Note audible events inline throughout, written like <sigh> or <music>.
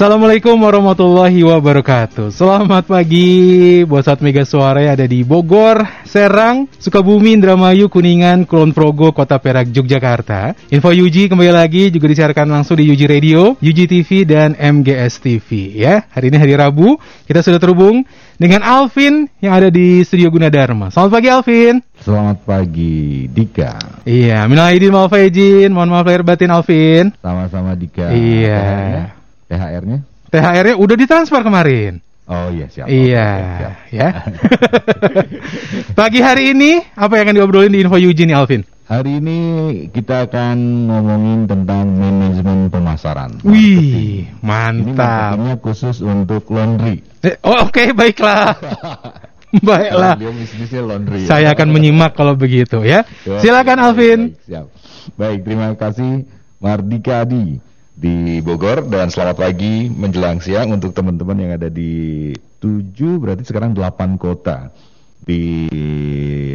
Assalamualaikum warahmatullahi wabarakatuh. Selamat pagi buat saat Mega Suara ada di Bogor, Serang, Sukabumi, Indramayu, Kuningan, Kulon Progo, Kota Perak, Yogyakarta. Info Yuji kembali lagi juga disiarkan langsung di Yuji Radio, Yuji TV, dan MGS TV ya. Hari ini hari Rabu, kita sudah terhubung dengan Alvin yang ada di Studio Gunadarma. Selamat pagi Alvin. Selamat pagi Dika. Iya, minal aidin wal faizin, mohon maaf lahir batin Alvin. Sama-sama Dika. Iya THR-nya? THR-nya udah ditransfer kemarin. Oh iya siap. Iya, siap, siap. ya. <laughs> Pagi hari ini apa yang akan diobrolin di Info Yuji nih Alvin? Hari ini kita akan ngomongin tentang manajemen pemasaran. Wih, mantap. Ini khusus untuk laundry. Eh, oh, Oke, okay, baiklah. <laughs> baiklah. Dia bisnisnya laundry. Saya ya. akan menyimak kalau begitu ya. Silakan Alvin. Baik, siap. Baik, terima kasih Mardika Adi di Bogor dan selamat pagi menjelang siang untuk teman-teman yang ada di 7 berarti sekarang 8 kota. Di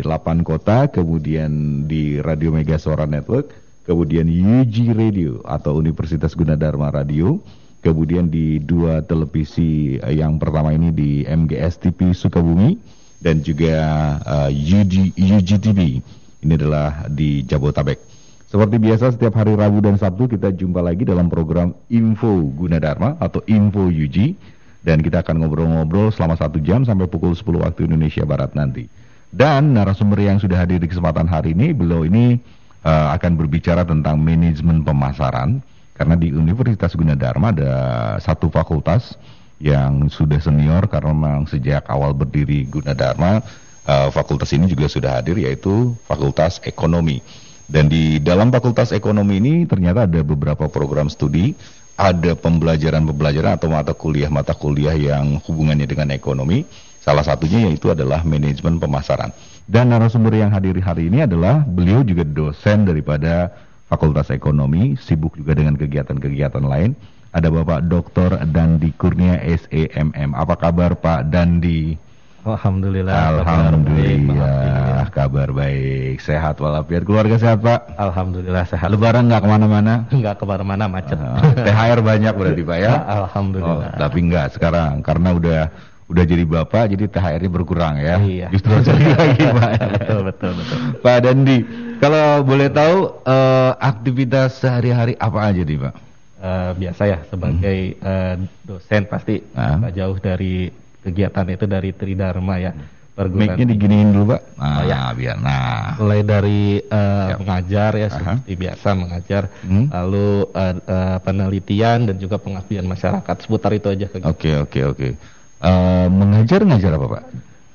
8 kota kemudian di Radio Mega Suara Network kemudian UG Radio atau Universitas Gunadarma Radio kemudian di dua televisi yang pertama ini di MGS TV Sukabumi dan juga uh, UG, UGTV ini adalah di Jabotabek seperti biasa setiap hari Rabu dan Sabtu kita jumpa lagi dalam program Info Gunadarma atau Info UG dan kita akan ngobrol-ngobrol selama satu jam sampai pukul 10 waktu Indonesia Barat nanti. Dan narasumber yang sudah hadir di kesempatan hari ini, beliau ini uh, akan berbicara tentang manajemen pemasaran karena di Universitas Gunadarma ada satu fakultas yang sudah senior karena memang sejak awal berdiri Gunadarma uh, fakultas ini juga sudah hadir yaitu Fakultas Ekonomi. Dan di dalam Fakultas Ekonomi ini ternyata ada beberapa program studi, ada pembelajaran-pembelajaran atau mata kuliah-mata kuliah yang hubungannya dengan ekonomi. Salah satunya yaitu adalah manajemen pemasaran. Dan narasumber yang hadir hari ini adalah beliau juga dosen daripada Fakultas Ekonomi, sibuk juga dengan kegiatan-kegiatan lain. Ada Bapak Dr. Dandi Kurnia SEMM. Apa kabar Pak Dandi? Alhamdulillah. Alhamdulillah. Kabar baik. Sehat walafiat. Keluarga sehat Pak? Alhamdulillah sehat. Lebaran nggak ke mana-mana? Nggak ke mana-mana macet. Uh, THR banyak berarti Pak ya? <laughs> Alhamdulillah. Oh, tapi nggak sekarang karena udah udah jadi bapak jadi THR-nya berkurang ya. Iya. Justru <laughs> lagi Pak. betul betul betul. Pak Dandi, kalau boleh tahu uh, aktivitas sehari-hari apa aja nih Pak? Uh, biasa ya sebagai hmm. uh, dosen pasti uh. jauh dari kegiatan itu dari Tridharma ya. Perguruan Mic-nya diginiin dulu, Pak. Nah, oh, ya. biar. Nah, mulai dari uh, mengajar ya seperti -huh. biasa mengajar, hmm. lalu uh, uh, penelitian dan juga pengabdian masyarakat seputar itu aja Oke, oke, oke. Okay. Uh, mengajar ngajar apa, Pak?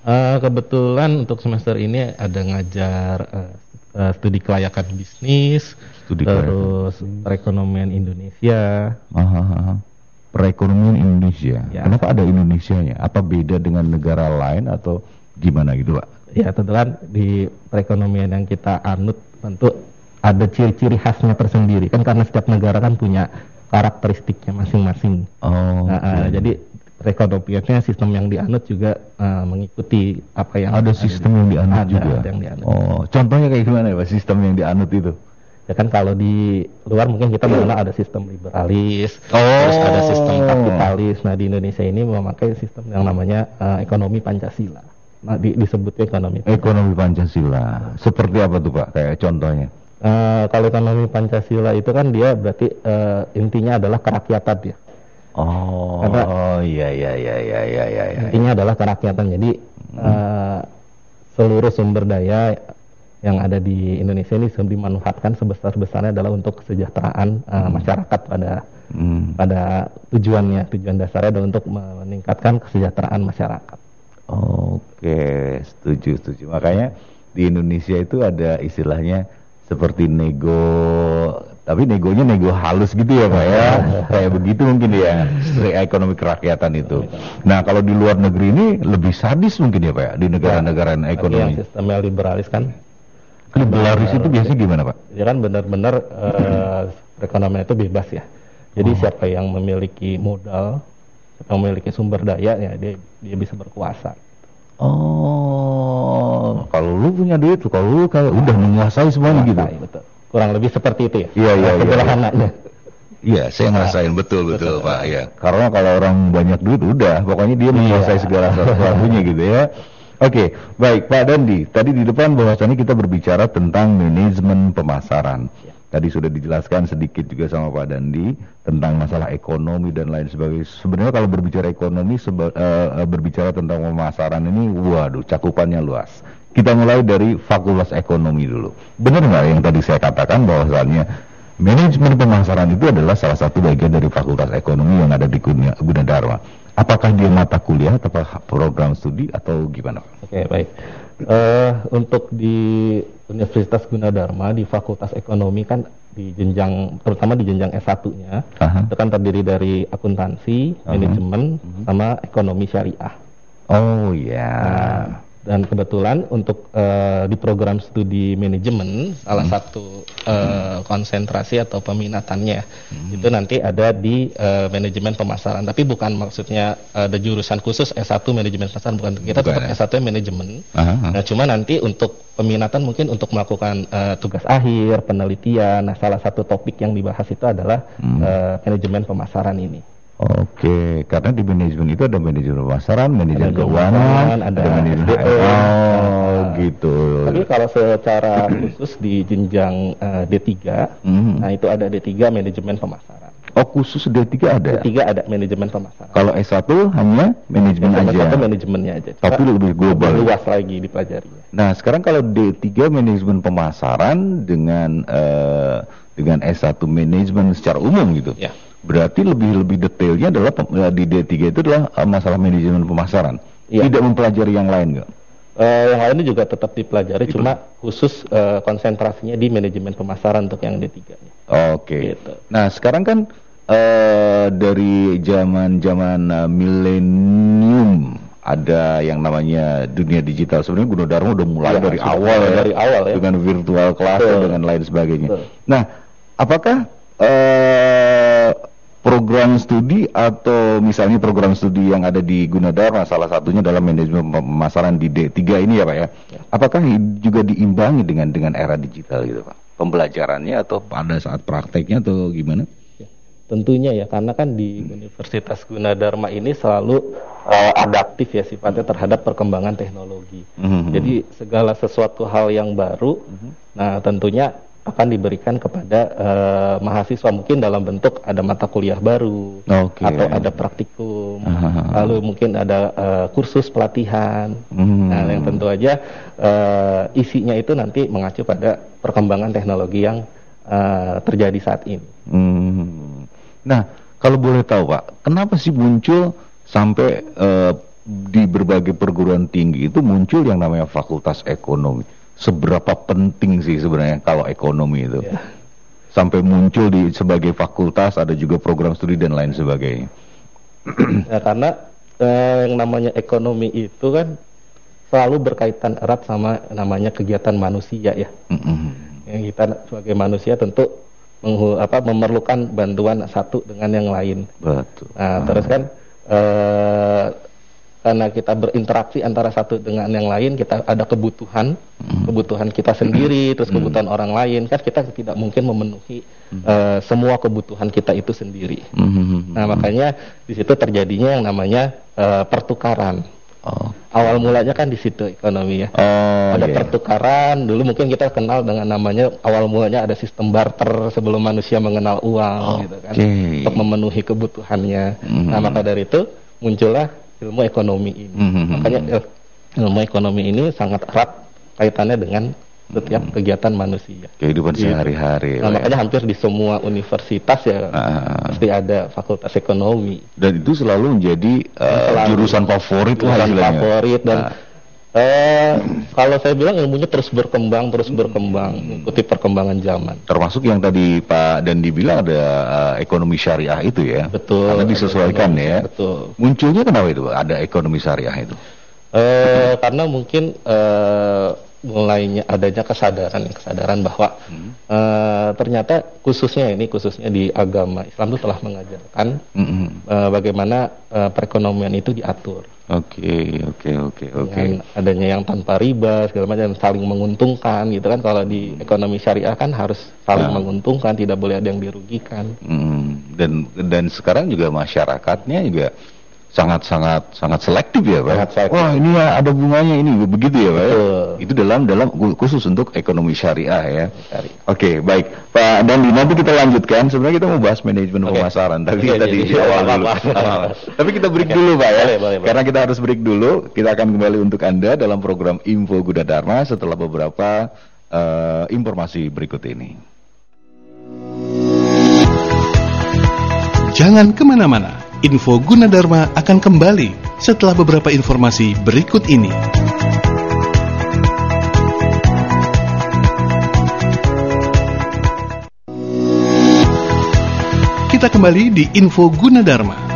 Uh, kebetulan untuk semester ini ada ngajar uh, uh, studi kelayakan bisnis, studi terus kelayakan. perekonomian Indonesia. Aha, aha perekonomian Indonesia. Ya. Kenapa ada Indonesia-nya? Apa beda dengan negara lain atau gimana gitu, Pak? Ya, tentu kan di perekonomian yang kita anut tentu ada ciri-ciri khasnya tersendiri kan karena setiap negara kan punya karakteristiknya masing-masing. Oh. Nah, okay. uh, jadi perekonomiannya sistem yang dianut juga uh, mengikuti apa yang ada sistem yang dianut ada, juga. Ada yang dianut. Oh, contohnya kayak gimana ya, Pak? Sistem yang dianut itu? ya kan kalau di luar mungkin kita mengenal ada sistem liberalis oh. terus ada sistem kapitalis nah di Indonesia ini memakai sistem yang namanya uh, ekonomi Pancasila di, disebut ekonomi ekonomi Pancasila. Seperti apa tuh Pak? Kayak contohnya. Uh, kalau ekonomi Pancasila itu kan dia berarti uh, intinya adalah kerakyatan ya. Oh Karena, oh iya iya iya iya iya iya. Intinya adalah kerakyatan. Jadi hmm. uh, seluruh sumber daya yang ada di Indonesia ini dimanfaatkan sebesar-besarnya adalah untuk kesejahteraan uh, hmm. masyarakat pada hmm. pada tujuannya. Tujuan dasarnya adalah untuk meningkatkan kesejahteraan masyarakat. Oke, setuju setuju. Makanya di Indonesia itu ada istilahnya seperti nego Tapi negonya nego halus gitu ya Pak ya. Kayak begitu mungkin ya. Ekonomi kerakyatan itu. Nah kalau di luar negeri ini lebih sadis mungkin ya Pak ya. Di negara-negara yang ekonomi. sistemnya liberalis kan, Liberalis itu biasanya gimana Pak? ya kan benar-benar eh, <clears throat> perekonomian itu bebas ya. Jadi siapa yang memiliki modal, yang memiliki sumber daya, ya dia dia bisa berkuasa. Oh, kalau lu punya duit, kalau lu kayak udah menguasai semuanya gitu. Betul. Kurang lebih seperti itu ya. Iya, iya, iya. Sederhananya. Iya, saya ngerasain betul betul, Pak. Ya, karena kalau orang banyak duit udah, pokoknya dia menguasai Iya. segala sesuatunya gitu ya. Oke, baik Pak Dandi. Tadi di depan bahwasannya kita berbicara tentang manajemen pemasaran. Tadi sudah dijelaskan sedikit juga sama Pak Dandi tentang masalah ekonomi dan lain sebagainya. Sebenarnya kalau berbicara ekonomi, seba- eh, berbicara tentang pemasaran ini, waduh, cakupannya luas. Kita mulai dari Fakultas Ekonomi dulu. Benar nggak yang tadi saya katakan bahwasannya manajemen pemasaran itu adalah salah satu bagian dari Fakultas Ekonomi yang ada di Guna- Gunadarma. Apakah dia mata kuliah atau program studi atau gimana? Oke, baik. Eh, untuk di Universitas Gunadarma di Fakultas Ekonomi kan di jenjang terutama di jenjang S1-nya Aha. itu kan terdiri dari akuntansi, Aha. manajemen, sama ekonomi syariah. Oh ya. Nah, dan kebetulan untuk eh, di program studi manajemen salah satu eh, konsentrasi atau peminatannya itu nanti ada di eh, manajemen pemasaran. Tapi bukan maksudnya ada jurusan khusus S1 manajemen pemasaran bukan. Kita Bukan, tetap ya. S1 manajemen. Aha. Nah, cuma nanti untuk peminatan mungkin untuk melakukan eh, tugas akhir, penelitian. Nah, salah satu topik yang dibahas itu adalah Hmm. eh, manajemen pemasaran ini. Oke, karena di manajemen itu ada manajemen pemasaran, manajemen keuangan, ada, ada manajemen SDM. HR. Oh, Nah, gitu. Tapi kalau secara khusus di jenjang eh, D3, Mhm. nah itu ada D3 manajemen pemasaran. Oh, khusus D3 ada. D3 ada manajemen pemasaran. Kalau S1 hanya manajemen Yang aja. satu manajemennya aja. Tapi Cuma lebih global. lebih luas lagi dipelajarinya. Nah, sekarang kalau D3 manajemen pemasaran dengan eh, dengan S1 manajemen secara umum gitu. Ya. Berarti lebih lebih detailnya adalah eh, di D3 itu adalah eh, masalah manajemen pemasaran. Iya. Tidak mempelajari yang lain enggak? Eh, yang lainnya juga tetap dipelajari, cuma khusus eh, konsentrasinya di manajemen pemasaran untuk yang D3. -nya. Oke. Gitu. Nah, sekarang kan eh dari zaman-zaman eh, milenium ada yang namanya dunia digital. Sebenarnya Gunadarma udah mulai Ya, dari awal ya, dari awal ya. dengan virtual class Betul. dengan lain sebagainya. Betul. Nah, apakah eh program studi atau misalnya program studi yang ada di Gunadarma salah satunya dalam manajemen pemasaran di D3 ini ya Pak ya. Apakah i- juga diimbangi dengan dengan era digital gitu Pak? Pembelajarannya atau pada saat prakteknya atau gimana? Ya, Tentunya ya, karena kan di Universitas Gunadarma ini selalu eh, adaptif ya sifatnya terhadap perkembangan teknologi. Mhm. Jadi segala sesuatu hal yang baru, nah tentunya akan diberikan kepada eh, mahasiswa mungkin dalam bentuk ada mata kuliah baru Oke. atau ada praktikum, Ah. lalu mungkin ada eh, kursus pelatihan. Hmm. Nah, yang tentu aja eh, isinya itu nanti mengacu pada perkembangan teknologi yang eh, terjadi saat ini. Hmm. Nah, kalau boleh tahu Pak, kenapa sih muncul sampai eh, di berbagai perguruan tinggi itu muncul yang namanya fakultas ekonomi? Seberapa penting sih sebenarnya kalau ekonomi itu? Ya. Sampai muncul di sebagai fakultas, ada juga program studi dan lain sebagainya. Ya, karena eh, yang namanya ekonomi itu kan selalu berkaitan erat sama namanya kegiatan manusia ya. Mm-mm. Yang kita sebagai manusia tentu menghu- apa, memerlukan bantuan satu dengan yang lain. Betul. Nah, terus kan eh, karena kita berinteraksi antara satu dengan yang lain, kita ada kebutuhan, kebutuhan kita sendiri, terus kebutuhan orang lain, kan kita tidak mungkin memenuhi eh, semua kebutuhan kita itu sendiri. Mhm. Nah, makanya di situ terjadinya yang namanya eh, pertukaran. Oh. Awal mulanya kan di situ ekonomi ya. Oh, ada iya. pertukaran, dulu mungkin kita kenal dengan namanya awal mulanya ada sistem barter sebelum manusia mengenal uang gitu kan. Oke. Untuk memenuhi kebutuhannya. Mhm. Nah, maka dari itu muncullah ilmu ekonomi ini. Mhm. Makanya il- ilmu ekonomi ini sangat erat kaitannya dengan setiap kegiatan manusia. Kehidupan Gitu. sehari-hari. Nah, ya. makanya hampir di semua universitas ya Ah. pasti ada fakultas ekonomi. Dan itu selalu menjadi eh, Selalu. jurusan favorit lah istilahnya. favorit dan Ah. Eh, kalau saya bilang ilmunya terus berkembang, terus berkembang, mengikuti perkembangan zaman. Termasuk yang tadi Pak Dandi bilang ada uh, ekonomi syariah itu ya. Betul. Karena disesuaikan ya. Betul. Munculnya kenapa itu? Ada ekonomi syariah itu? Eh, karena mungkin eh, mulainya adanya kesadaran kesadaran bahwa eh, ternyata khususnya ini khususnya di agama Islam itu telah mengajarkan Mm-mm. eh, bagaimana eh, perekonomian itu diatur Oke, oke, oke, oke. dengan adanya yang tanpa riba segala macam saling menguntungkan gitu kan kalau di ekonomi syariah kan harus saling Ya. menguntungkan tidak boleh ada yang dirugikan Mm, dan dan sekarang juga masyarakatnya juga sangat sangat sangat selektif ya pak. Sangat selektif. Wah ini ya, ada bunganya ini begitu ya pak. ya? Betul. Itu dalam dalam khusus untuk ekonomi syariah ya. Syariah. Oke baik Pak Dandi nanti kita lanjutkan. Sebenarnya kita mau bahas manajemen Oke. pemasaran tapi jadi- di awal dulu. <laughs> Tapi kita break dulu pak ya. Boleh, boleh, boleh. Karena kita harus break dulu. Kita akan kembali untuk anda dalam program Info Gunadarma setelah beberapa eh, informasi berikut ini. Jangan ke mana-mana, info Gunadarma akan kembali setelah beberapa informasi berikut ini. Kita kembali di info Gunadarma.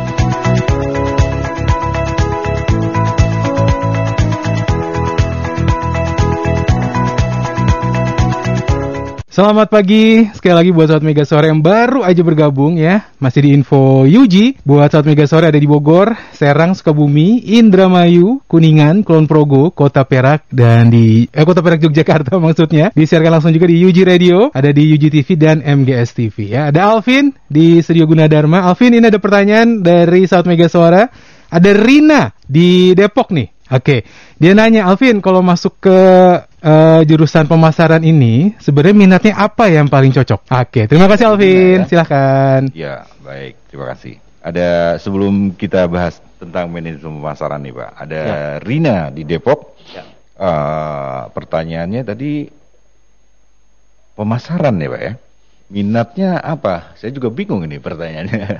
Selamat pagi, sekali lagi buat sahabat Mega Sore yang baru aja bergabung ya. Masih di info Yuji Buat sahabat Mega Sore ada di Bogor, Serang, Sukabumi, Indramayu, Kuningan, Kulon Progo, Kota Perak Dan di, eh Kota Perak Yogyakarta <laughs> maksudnya. Disiarkan langsung juga di Yuji Radio Ada di Yuji TV dan MGS TV ya. Ada Alvin di Studio Gunadarma. Alvin ini ada pertanyaan dari sahabat Mega Suara Ada Rina di Depok nih. Oke, dia nanya Alvin kalau masuk ke eh, jurusan pemasaran ini sebenarnya minatnya apa yang paling cocok? Oke, terima kasih Alvin, Ya. silahkan. Ya, baik. Terima kasih. Ada sebelum kita bahas tentang manajemen pemasaran nih, Pak. Ada Rina di Depok. Ya. Eh, pertanyaannya tadi pemasaran ya, Pak ya. Minatnya apa? Saya juga bingung ini pertanyaannya. <laughs>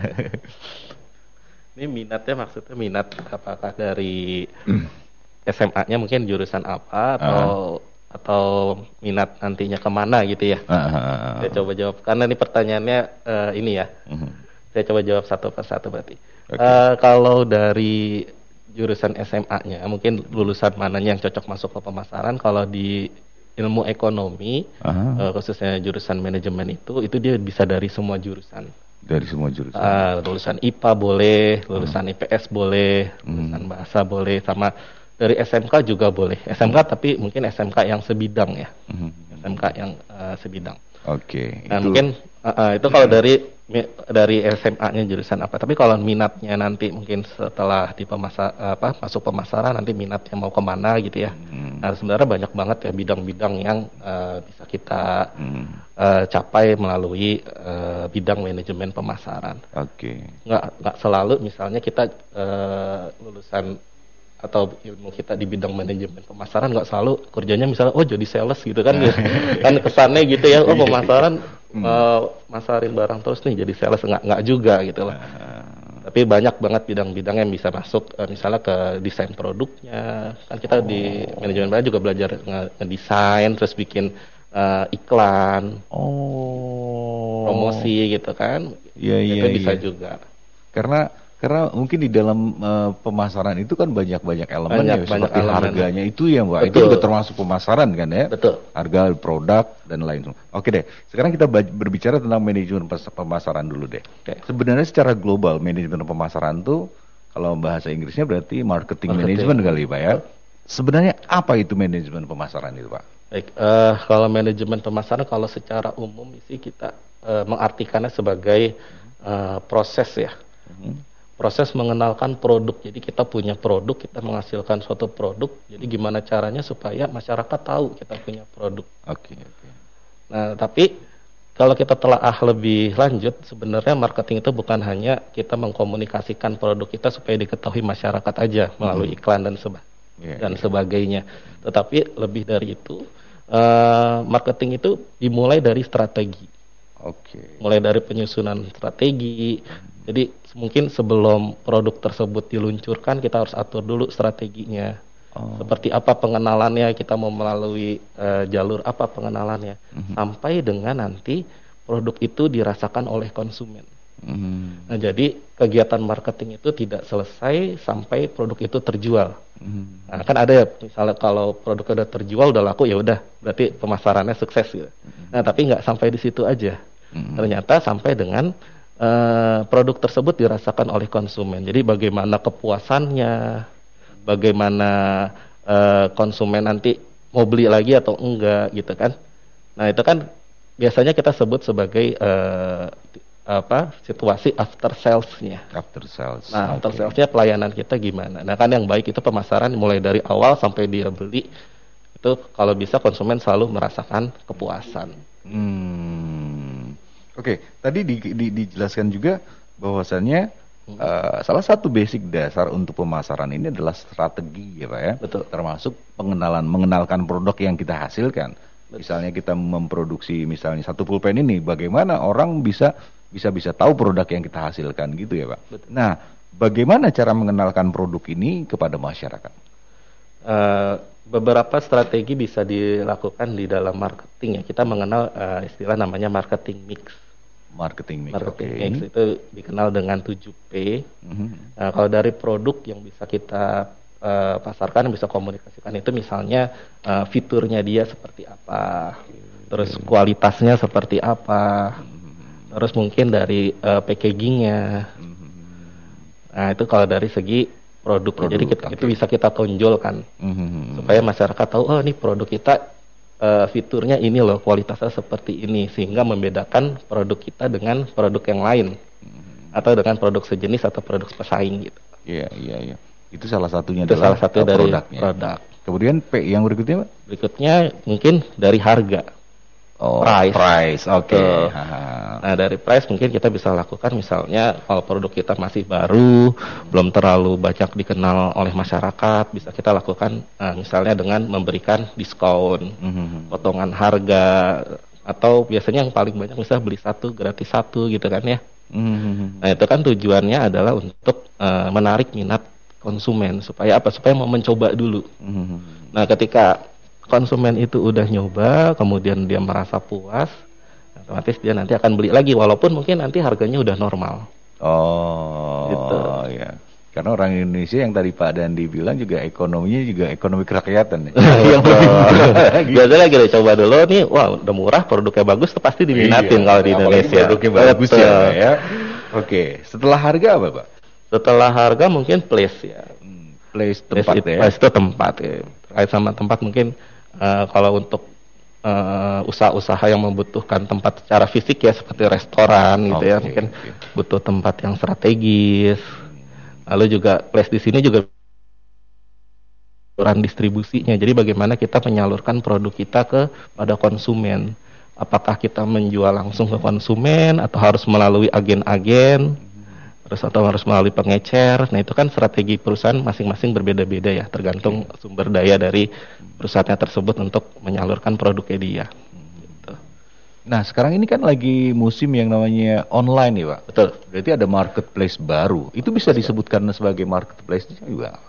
Ini minatnya maksudnya minat apakah dari <clears throat> SMA-nya mungkin jurusan apa atau atau minat nantinya ke mana gitu ya? Ah, Saya coba jawab karena ini pertanyaannya eh, ini ya. mhm. Saya coba jawab satu persatu berarti. Oke. Eh, kalau dari jurusan SMA-nya mungkin lulusan mananya yang cocok masuk ke pemasaran kalau di ilmu ekonomi Aha. eh, khususnya jurusan manajemen itu itu dia bisa dari semua jurusan. Dari semua jurusan. Ah, lulusan IPA boleh, lulusan IPS boleh, Hmm. lulusan bahasa boleh, sama dari SMK juga boleh. SMK tapi mungkin SMK yang sebidang ya, Mhm. SMK yang eh, sebidang. Oke. Nah itu- mungkin uh, uh, itu kalau dari mi- dari SMA-nya jurusan apa. Tapi kalau minatnya nanti mungkin setelah di pemasa apa masuk pemasaran nanti minatnya mau ke mana gitu ya. Hmm. Nah sebenarnya banyak banget ya bidang-bidang yang uh, bisa kita Hmm. uh, capai melalui uh, bidang manajemen pemasaran. Oke. Nggak nggak selalu misalnya kita uh, lulusan atau ilmu kita di bidang manajemen pemasaran nggak selalu kerjanya misalnya oh jadi sales gitu kan. <laughs> Kan kesannya gitu ya oh pemasaran eh, masarin barang terus nih jadi sales. Nggak nggak juga gitu loh. Tapi banyak banget bidang-bidang yang bisa masuk eh, misalnya ke desain produknya. Kan kita di manajemen pemasaran juga belajar nge- ngedesain terus bikin eh, iklan. Oh. promosi gitu kan. Iya, iya, itu bisa iya. juga. Karena karena mungkin di dalam eh, pemasaran itu kan banyak-banyak elemen Banyak- ya banyak seperti elemen. harganya itu ya Mbak. Itu juga termasuk pemasaran kan ya? Betul. Harga produk dan lain Oke deh. Sekarang kita berbicara tentang manajemen pemasaran dulu deh. Oke. Sebenarnya secara global manajemen pemasaran tuh kalau bahasa Inggrisnya berarti marketing, Marketing. management kali Pak ya. Sebenarnya apa itu manajemen pemasaran itu Pak? Baik, eh, kalau manajemen pemasaran kalau secara umum sih kita eh, mengartikannya sebagai eh, proses ya. Proses mengenalkan produk. Jadi kita punya produk, kita menghasilkan suatu produk. Jadi gimana caranya supaya masyarakat tahu kita punya produk. Oke, oke. Nah, tapi kalau kita telah ah lebih lanjut, sebenarnya marketing itu bukan hanya kita mengkomunikasikan produk kita supaya diketahui masyarakat aja melalui iklan dan seba Iya, dan iya. sebagainya. Tetapi lebih dari itu, eh, marketing itu dimulai dari strategi, Oke. mulai dari penyusunan strategi. Jadi mungkin sebelum produk tersebut diluncurkan, kita harus atur dulu strateginya. Oh. Seperti apa pengenalannya, kita mau melalui uh, jalur apa pengenalannya, mm-hmm. sampai dengan nanti produk itu dirasakan oleh konsumen. Mm-hmm. Nah, jadi kegiatan marketing itu tidak selesai sampai produk itu terjual. Mm-hmm. Nah, kan ada ya, misalnya kalau produk sudah terjual udah laku ya udah, berarti pemasarannya sukses gitu. Mm-hmm. Nah, tapi nggak sampai di situ aja. Mm-hmm. Ternyata sampai dengan uh, produk tersebut dirasakan oleh konsumen. Jadi bagaimana kepuasannya, bagaimana uh, konsumen nanti mau beli lagi atau enggak gitu kan. Nah, itu kan biasanya kita sebut sebagai uh, apa situasi after salesnya. After sales. Nah, okay. after salesnya pelayanan kita gimana? Nah, kan yang baik itu pemasaran mulai dari awal sampai dia beli itu kalau bisa konsumen selalu merasakan kepuasan. Hmm. Oke, okay. tadi di, di, dijelaskan juga bahwasannya Uh, salah satu basic dasar untuk pemasaran ini adalah strategi ya Pak ya. Betul. Termasuk pengenalan mengenalkan produk yang kita hasilkan. Betul. Misalnya kita memproduksi misalnya satu pulpen ini bagaimana orang bisa bisa bisa tahu produk yang kita hasilkan gitu ya Pak. Betul. Nah, bagaimana cara mengenalkan produk ini kepada masyarakat? Uh, beberapa strategi bisa dilakukan di dalam marketing ya. Kita mengenal uh, istilah namanya marketing mix marketing mix. Marketing okay. mix itu dikenal dengan 7P. Mm-hmm. Nah, kalau dari produk yang bisa kita uh, pasarkan, bisa komunikasikan itu misalnya uh, fiturnya dia seperti apa, terus kualitasnya seperti apa, mm-hmm. terus mungkin dari uh, packagingnya. Mm-hmm. Nah itu kalau dari segi produknya, produk, jadi kita, okay. itu bisa kita tonjolkan mm-hmm. supaya masyarakat tahu oh ini produk kita uh, fiturnya ini loh kualitasnya seperti ini sehingga membedakan produk kita dengan produk yang lain hmm. atau dengan produk sejenis atau produk pesaing gitu. Iya iya iya. Itu salah satunya itu adalah salah satu dari produknya. produk. Kemudian P yang berikutnya Pak? Berikutnya mungkin dari harga. Oh, price. Price, oke. Okay. Nah, dari price mungkin kita bisa lakukan misalnya kalau produk kita masih baru, belum terlalu banyak dikenal oleh masyarakat, bisa kita lakukan uh, misalnya dengan memberikan diskon, mm-hmm. potongan harga atau biasanya yang paling banyak misalnya beli satu gratis satu gitu kan ya. Mm-hmm. Nah, itu kan tujuannya adalah untuk uh, menarik minat konsumen supaya apa? Supaya mau mencoba dulu. Mm-hmm. Nah, ketika konsumen itu udah nyoba, kemudian dia merasa puas, otomatis dia nanti akan beli lagi walaupun mungkin nanti harganya udah normal. Oh, gitu. ya. Karena orang Indonesia yang tadi Pak Dandi bilang juga ekonominya juga ekonomi kerakyatan ya. <laughs> yang lebih Biasanya kita coba dulu nih, wah udah murah, produknya bagus, pasti diminatin iya, kalau di Indonesia. Produknya bagus ya, ya. Oke, setelah harga apa Pak? Setelah harga mungkin place ya. Hmm, place tempat place, ya. Place itu tempat ya. Terkait sama tempat mungkin uh, kalau untuk uh, usaha-usaha yang membutuhkan tempat secara fisik ya seperti restoran gitu ya mungkin okay. butuh tempat yang strategis. Lalu juga place di sini juga saluran distribusinya. Jadi bagaimana kita menyalurkan produk kita ke pada konsumen? Apakah kita menjual langsung ke konsumen atau harus melalui agen-agen terus atau harus melalui pengecer. Nah itu kan strategi perusahaan masing-masing berbeda-beda ya, tergantung sumber daya dari perusahaannya tersebut untuk menyalurkan produknya dia. Gitu. Nah sekarang ini kan lagi musim yang namanya online ya pak. Betul. Berarti ada marketplace baru. Itu bisa disebutkan sebagai marketplace juga.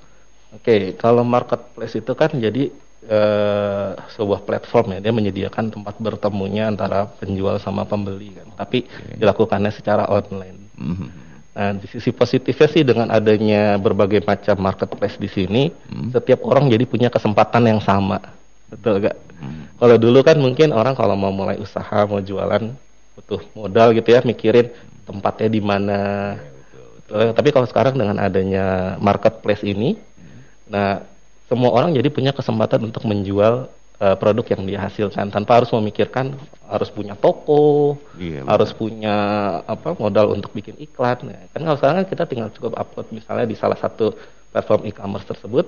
Oke, kalau marketplace itu kan jadi uh, sebuah platform ya, dia menyediakan tempat bertemunya antara penjual sama pembeli kan. Tapi okay. dilakukannya secara online. Mm -hmm Nah, di sisi positifnya sih dengan adanya berbagai macam marketplace di sini, hmm. setiap orang jadi punya kesempatan yang sama. Betul gak? Hmm. Kalau dulu kan mungkin orang kalau mau mulai usaha, mau jualan, butuh modal gitu ya, mikirin tempatnya di mana. Ya, Tapi kalau sekarang dengan adanya marketplace ini, hmm. nah semua orang jadi punya kesempatan untuk menjual uh, produk yang dia hasilkan tanpa harus memikirkan harus punya toko, iya, harus punya apa modal untuk bikin iklan. Ya. Kan kalau sekarang kan kita tinggal cukup upload misalnya di salah satu platform e-commerce tersebut.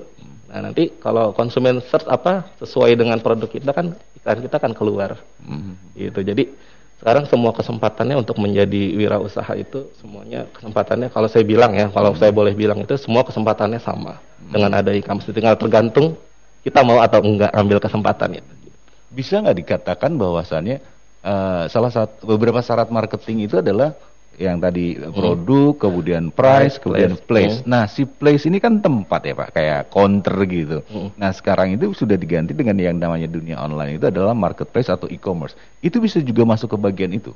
Nah nanti kalau konsumen search apa sesuai dengan produk kita kan iklan kita akan keluar. Mm-hmm. Gitu. Jadi sekarang semua kesempatannya untuk menjadi wirausaha itu semuanya kesempatannya kalau saya bilang ya kalau mm-hmm. saya boleh bilang itu semua kesempatannya sama mm-hmm. dengan ada e-commerce tinggal tergantung kita mau atau enggak ambil kesempatan itu. Bisa nggak dikatakan bahwasannya uh, salah satu beberapa syarat marketing itu adalah yang tadi produk, kemudian price, Price, kemudian place. place. Hmm. Nah, si place ini kan tempat ya Pak, kayak counter gitu. Hmm. Nah, sekarang itu sudah diganti dengan yang namanya dunia online itu adalah marketplace atau e-commerce. Itu bisa juga masuk ke bagian itu.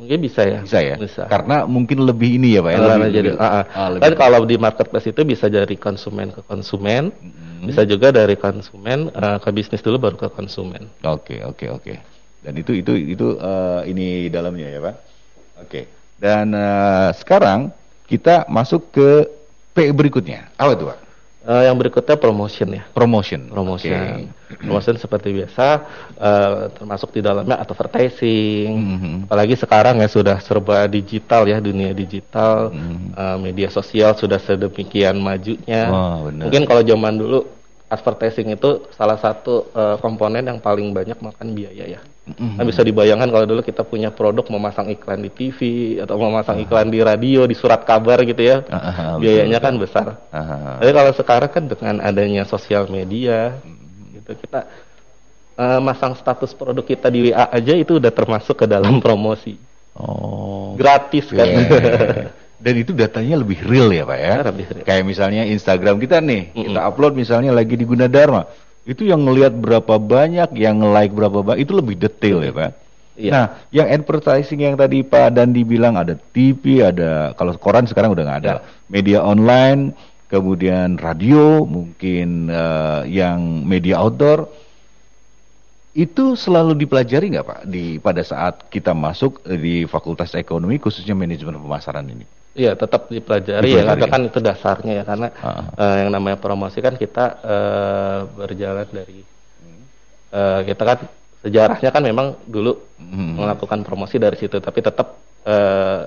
Mungkin bisa ya. Bisa ya? Bisa. Karena mungkin lebih ini ya Pak ya. Karena lebih- jadi, lebih- ah, lebih- Kan kalau di marketplace itu bisa dari konsumen ke konsumen, Hmm. bisa juga dari konsumen eh, ke bisnis dulu baru ke konsumen. Oke, oke, oke. Dan itu itu itu eh, ini dalamnya ya, Pak. Oke. Dan eh, sekarang kita masuk ke P berikutnya. Apa itu, Pak? Eh, yang berikutnya promotion ya. Promotion. Promotion, Oke. promotion seperti biasa, eh, termasuk di dalamnya advertising. Mhm. Apalagi sekarang ya sudah serba digital ya dunia digital, Mhm. eh, media sosial sudah sedemikian majunya. Wah, benar. Mungkin kalau zaman dulu advertising itu salah satu eh, komponen yang paling banyak makan biaya ya. Mhm. Kan bisa dibayangkan kalau dulu kita punya produk memasang iklan di TV atau memasang iklan di radio, di surat kabar gitu ya. Betul, Biayanya betul. kan besar. Ah, Tapi kalau sekarang kan dengan adanya sosial media, gitu kita eh, masang status produk kita di WA aja itu udah termasuk ke dalam promosi. Oh. Gratis kan. Iya. Dan itu datanya lebih real ya, Pak ya. Lebih real. Kayak misalnya Instagram kita nih, Mm-mm. kita upload misalnya lagi di Gunadarma. Itu yang ngelihat berapa banyak, yang nge-like berapa banyak, itu lebih detail ya, Pak. Iya. Nah, yang advertising yang tadi Pak Dandi bilang ada TV, ada kalau koran sekarang udah nggak ada, Ya. media online, kemudian radio, mungkin eh, yang media outdoor. Itu selalu dipelajari nggak Pak di pada saat kita masuk di Fakultas Ekonomi khususnya manajemen pemasaran ini? Iya, tetap dipelajari, ya, Dipelajari ya? kan itu dasarnya ya, karena Ah. eh, yang namanya promosi kan kita eh, berjalan dari eh, kita kan sejarahnya kan memang dulu Hmm. melakukan promosi dari situ, tapi tetap eh,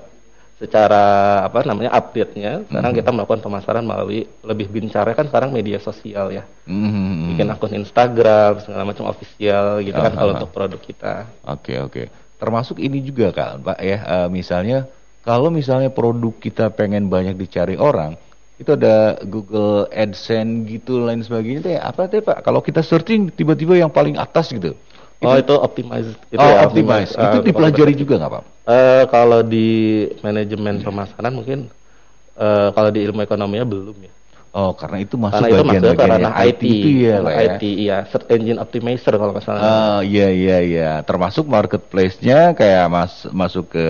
secara apa namanya update-nya sekarang Hmm. kita melakukan pemasaran melalui lebih gencarnya kan sekarang media sosial ya, Hmm. bikin akun Instagram segala macam official gitu kan Ah, kalau ah, ah. untuk produk kita. Oke oke. Termasuk ini juga kan, Pak ya. eh, misalnya kalau misalnya produk kita pengen banyak dicari orang, itu ada Google AdSense gitu lain sebagainya. Teh apa teh Pak? Kalau kita searching tiba-tiba yang paling atas gitu. Oh itu optimize gitu oh, ya, optimize. ah, itu untuk dipelajari juga nggak Pak? Eh, kalau di manajemen pemasaran mungkin eh, kalau di ilmu ekonominya belum ya. Oh, karena itu masuk Karena itu masuk ranah yang IT, itu ya, ya. IT iya, search engine optimizer kalau nggak salah. Ah, iya iya iya. Termasuk marketplace-nya kayak mas masuk ke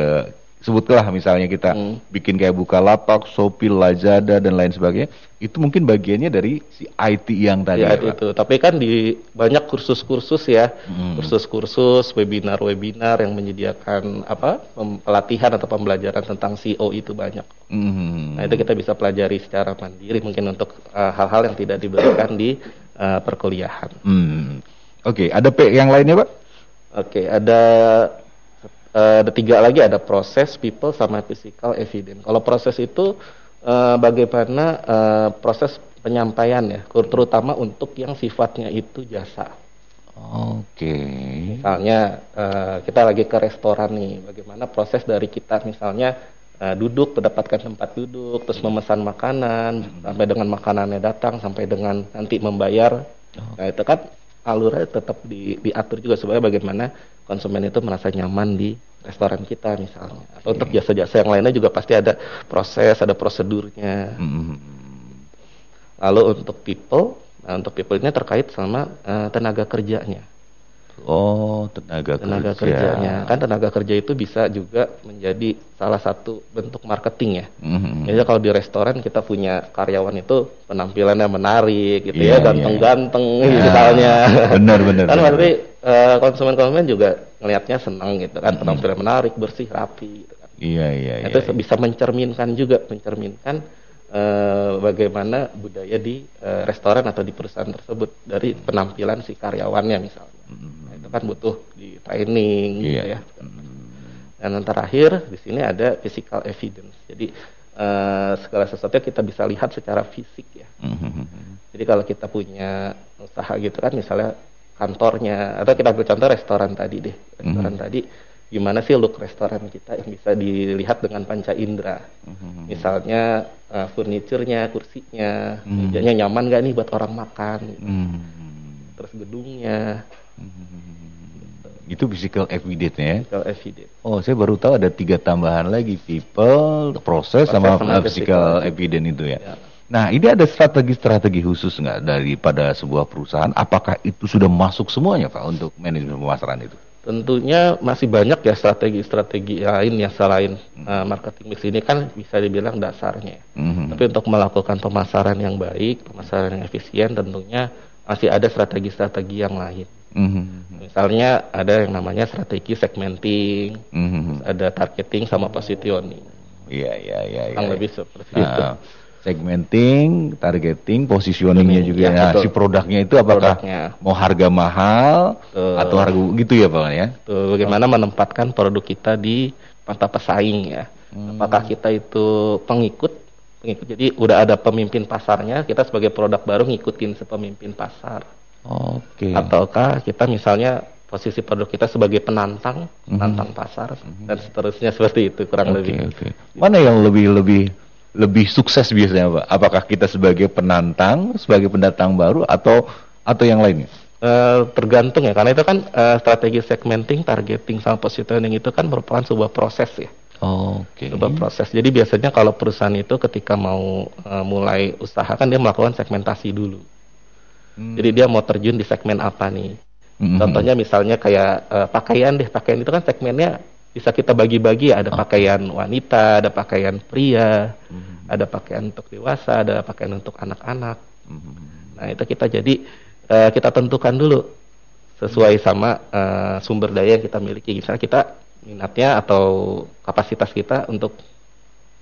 sebutlah misalnya kita Hmm. bikin kayak Bukalapak, Shopee, Lazada dan lain sebagainya. Itu mungkin bagiannya dari si IT yang tadi. ya, ya, Pak? itu. Tapi kan di banyak kursus-kursus ya, Hmm. kursus-kursus, webinar-webinar yang menyediakan apa pelatihan atau pembelajaran tentang CO itu banyak. Mhm. Nah itu kita bisa pelajari secara mandiri mungkin untuk eh, hal-hal yang tidak diberikan di eh, perkuliahan. Hmm. Oke, ada P yang lainnya, Pak? Oke, ada eh, ada tiga lagi ada proses, people, sama physical evidence. Kalau proses itu eh, bagaimana eh, proses penyampaian ya, terutama untuk yang sifatnya itu jasa. Oke. Misalnya eh, kita lagi ke restoran nih, bagaimana proses dari kita misalnya eh, duduk mendapatkan tempat duduk, terus memesan makanan, sampai dengan makanannya datang, sampai dengan nanti membayar. Nah itu kan alurnya tetap di- diatur juga supaya bagaimana konsumen itu merasa nyaman di restoran kita misalnya. Atau untuk jasa-jasa yang lainnya juga pasti ada proses, ada prosedurnya. Mhm. Lalu untuk people, nah untuk people ini terkait sama eh, tenaga kerjanya. Oh, tenaga, tenaga kerja. kerjanya. Kan tenaga kerja itu bisa juga menjadi salah satu bentuk marketing ya. Mhm. Jadi kalau di restoran kita punya karyawan itu penampilannya menarik gitu Iya, ya ganteng-ganteng misalnya. benar, benar, <laughs> kan berarti eh, konsumen-konsumen juga ngelihatnya senang gitu kan. Penampilan menarik bersih rapi gitu kan. Iya, iya, iya. itu bisa mencerminkan juga mencerminkan eh, bagaimana budaya di eh, restoran atau di perusahaan tersebut dari penampilan si karyawannya misalnya. Nah, itu kan butuh di training gitu Iya. ya. Dan yang terakhir di sini ada physical evidence. Jadi eh, segala sesuatu yang kita bisa lihat secara fisik ya. Mhm. jadi kalau kita punya usaha gitu kan misalnya kantornya atau kita ambil contoh restoran tadi deh. Restoran tadi gimana sih look restoran kita yang bisa dilihat dengan panca indera? Misalnya eh, furniturnya kursinya Hmm. mejanya nyaman gak nih buat orang makan Mhm. terus gedungnya Itu physical evidence ya. Physical evidence. Oh, saya baru tahu ada tiga tambahan lagi, people, proses, Proses sama, sama uh, physical physical evidence itu ya. Ya. Nah, ini ada strategi-strategi khusus nggak daripada sebuah perusahaan? Apakah itu sudah masuk semuanya, Pak, untuk manajemen pemasaran itu? Tentunya masih banyak ya strategi-strategi lain yang selain uh, marketing mix ini kan bisa dibilang dasarnya. Mhm. Tapi untuk melakukan pemasaran yang baik, pemasaran yang efisien tentunya masih ada strategi-strategi yang lain. Mhm. Misalnya ada yang namanya strategi segmenting, Mhm. ada targeting sama positioning. Iya, iya, iya. Kurang iya. lebih seperti itu. Segmenting, targeting, positioningnya Positioning, juga. ya, nah, betul. si produknya itu apakah Produknya. mau harga mahal Betul. atau harga gitu ya, Pak ya? Tuh, bagaimana menempatkan produk kita di mata pesaing ya. Hmm. Apakah kita itu pengikut, pengikut. Jadi udah ada pemimpin pasarnya, kita sebagai produk baru ngikutin sepemimpin pasar. Oke. Ataukah kita misalnya posisi produk kita sebagai penantang, penantang pasar dan seterusnya seperti itu kurang Hmm. Oke, lebih. oke. Mana yang lebih lebih lebih sukses biasanya, Pak? Apakah kita sebagai penantang, sebagai pendatang baru atau atau yang lainnya? Eh, tergantung ya, karena itu kan eh, strategi segmenting, targeting, sama positioning itu kan merupakan sebuah proses ya. Oke. sebuah proses. Jadi biasanya kalau perusahaan itu ketika mau eh, mulai usaha kan dia melakukan segmentasi dulu. Hmm. Jadi dia mau terjun di segmen apa nih? Mhm. Contohnya misalnya kayak eh, pakaian deh, pakaian itu kan segmennya bisa kita bagi-bagi ya. Ada pakaian wanita, ada pakaian pria, ada pakaian untuk dewasa, ada pakaian untuk anak-anak. Mhm. Nah itu kita jadi eh, kita tentukan dulu sesuai sama eh, sumber daya yang kita miliki. Misalnya kita minatnya atau kapasitas kita untuk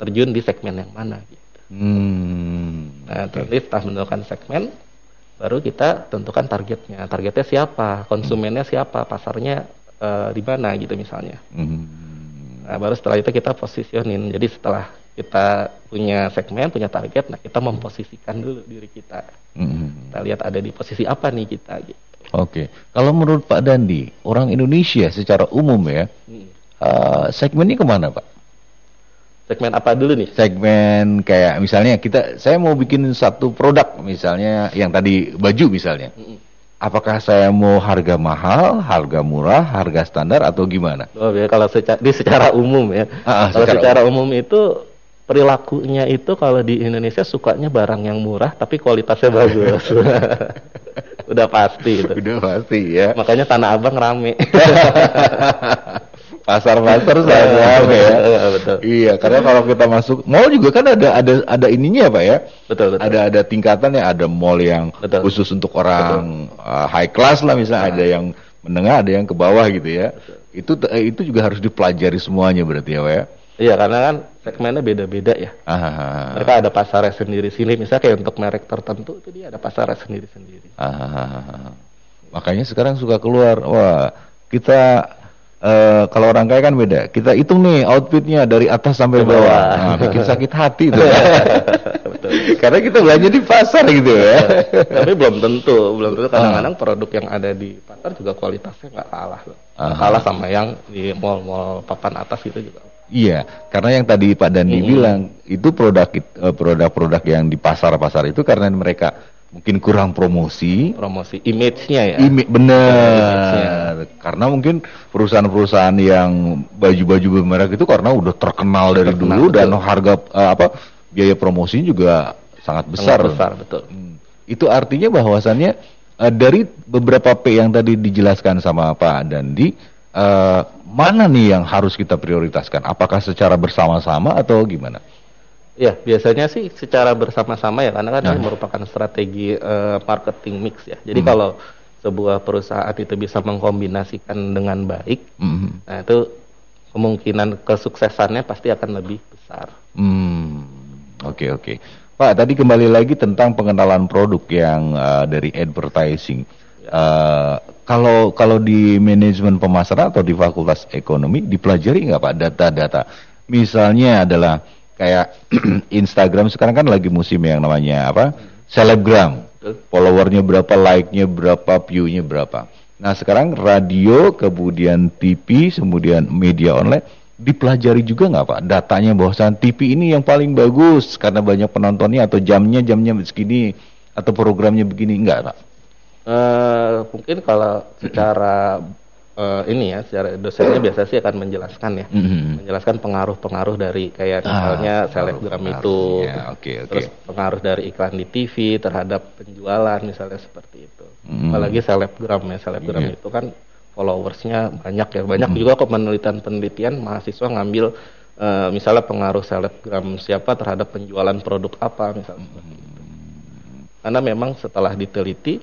terjun di segmen yang mana. Gitu. Hmm. Nah nanti setelah menentukan segmen, baru kita tentukan targetnya. Targetnya siapa, konsumennya siapa, pasarnya eh, di mana gitu misalnya. Mhm. Nah, baru setelah itu kita positioning. Jadi setelah kita punya segmen, punya target, nah kita memposisikan dulu diri kita. Mhm. Kita lihat ada di posisi apa nih kita gitu. Oke. Kalau menurut Pak Dandi, orang Indonesia secara umum ya, Hmm. eh, segmennya ke mana, Pak? Segmen apa dulu nih? segmen kayak misalnya kita saya mau bikin satu produk misalnya yang tadi baju misalnya Mm-mm. Apakah saya mau harga mahal harga murah harga standar atau gimana Oh, ya, kalau secara, di secara umum ya. Ah, ah, kalau secara secara umum itu perilakunya itu kalau di Indonesia sukanya barang yang murah tapi kualitasnya <laughs> bagus. Udah pasti itu. udah pasti ya Makanya Tanah Abang rame. <laughs> pasar-pasar saya ya Iya, betul. iya karena kalau kita masuk mall juga kan ada ada ada ininya pak ya Betul, betul. ada ada tingkatannya ada mall yang Betul. khusus untuk orang uh, high class lah misalnya ada yang menengah ada yang ke bawah gitu ya itu eh, itu juga harus dipelajari semuanya berarti ya pak ya Iya, karena kan segmennya beda-beda ya. Ah, Mereka ada pasarnya sendiri-sendiri. Misalnya kayak untuk merek tertentu itu dia ada pasarnya sendiri-sendiri. ah. makanya sekarang suka keluar wah kita eh, kalau orang kaya kan beda kita hitung nih outfitnya dari atas sampai bawah bawah. nah, bikin sakit hati tuh <laughs> karena kita belanja di pasar gitu ya Tapi belum tentu, belum tentu kadang-kadang produk yang ada di pasar juga kualitasnya nggak kalah. Nggak Ah. kalah sama yang di mall-mall papan atas itu juga. Iya, karena yang tadi Pak Dandi Mm-mm. bilang itu produk eh, produk-produk yang di pasar-pasar itu karena mereka mungkin kurang promosi, Promosi image-nya ya. Imi, bener. Karena mungkin perusahaan-perusahaan yang baju-baju bermerek itu karena udah terkenal dari Terkenal, dulu dan betul. harga eh, apa biaya promosi juga sangat besar. Sangat besar, betul. Hmm. Itu artinya bahwasannya eh, dari beberapa P yang tadi dijelaskan sama Pak Dandi, eh, mana nih yang harus kita prioritaskan? Apakah secara bersama-sama atau gimana? Ya, biasanya sih secara bersama-sama ya karena kan Nah. merupakan strategi eh, marketing mix ya. Jadi Hmm. kalau sebuah perusahaan itu bisa mengkombinasikan dengan baik, Mhm. nah itu kemungkinan kesuksesannya pasti akan lebih besar. Hmm, oke oke. Pak, tadi kembali lagi tentang pengenalan produk yang uh, dari advertising. Uh, kalau kalau di manajemen pemasaran atau di fakultas ekonomi dipelajari nggak Pak data-data? Misalnya adalah kayak <clears throat> Instagram sekarang kan lagi musim yang namanya apa? Selebgram. Followernya berapa, like-nya berapa, view-nya berapa. Nah sekarang radio, kemudian TV, kemudian media online dipelajari juga nggak Pak datanya bahwasan TV ini yang paling bagus karena banyak penontonnya atau jamnya jamnya segini atau programnya begini enggak Pak? Eh, mungkin kalau secara eh, ini ya secara dosennya biasa sih akan menjelaskan ya Mhm. menjelaskan pengaruh-pengaruh dari kayak Ah, misalnya selebgram itu pengaruhnya. Oke, oke. terus pengaruh dari iklan di TV terhadap penjualan misalnya seperti itu Mhm. apalagi selebgram ya selebgram Iya. itu kan followersnya banyak ya banyak juga kok penelitian-penelitian mahasiswa ngambil eh, misalnya pengaruh selebgram siapa terhadap penjualan produk apa misalnya itu karena memang setelah diteliti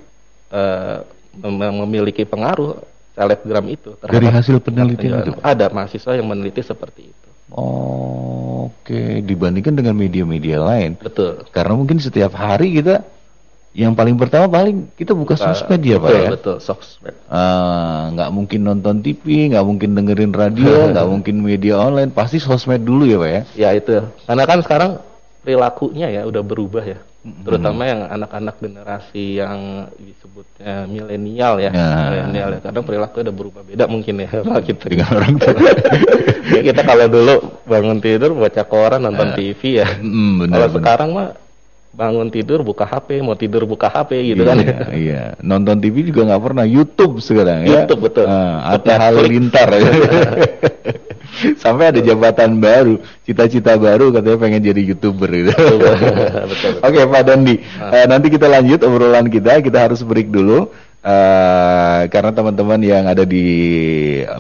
mem- memiliki pengaruh selebgram itu Dari hasil penelitian itu, ada mahasiswa yang meneliti seperti itu Oh, Oke, dibandingkan dengan media-media lain. betul Karena mungkin setiap hari kita yang paling pertama paling kita buka sosmed ya Pak ya. betul sosmed Ah, nggak mungkin nonton TV, nggak mungkin dengerin radio, <laughs> nggak mungkin media online, pasti sosmed dulu ya Pak ya. ya itu karena kan sekarang perilakunya ya udah berubah ya terutama yang anak-anak generasi yang disebutnya milenial ya Ya. milenial ya kadang perilaku udah berubah beda mungkin ya sama kita Dengan orang tua. <laughs> ya kita kalau dulu bangun tidur baca koran nonton TV ya Mm, benar, kalau benar. sekarang mah bangun tidur buka HP mau tidur buka HP gitu kan iya, <laughs> iya. Nonton TV juga nggak pernah. YouTube sekarang ya. YouTube, betul. Ah, YouTube, Atta Netflix. <laughs> <laughs> Sampai ada jabatan baru, cita-cita baru katanya pengen jadi youtuber gitu. betul. <laughs> Oke Pak Dandi, Eh, nanti kita lanjut obrolan kita. Kita harus break dulu eh, karena teman-teman yang ada di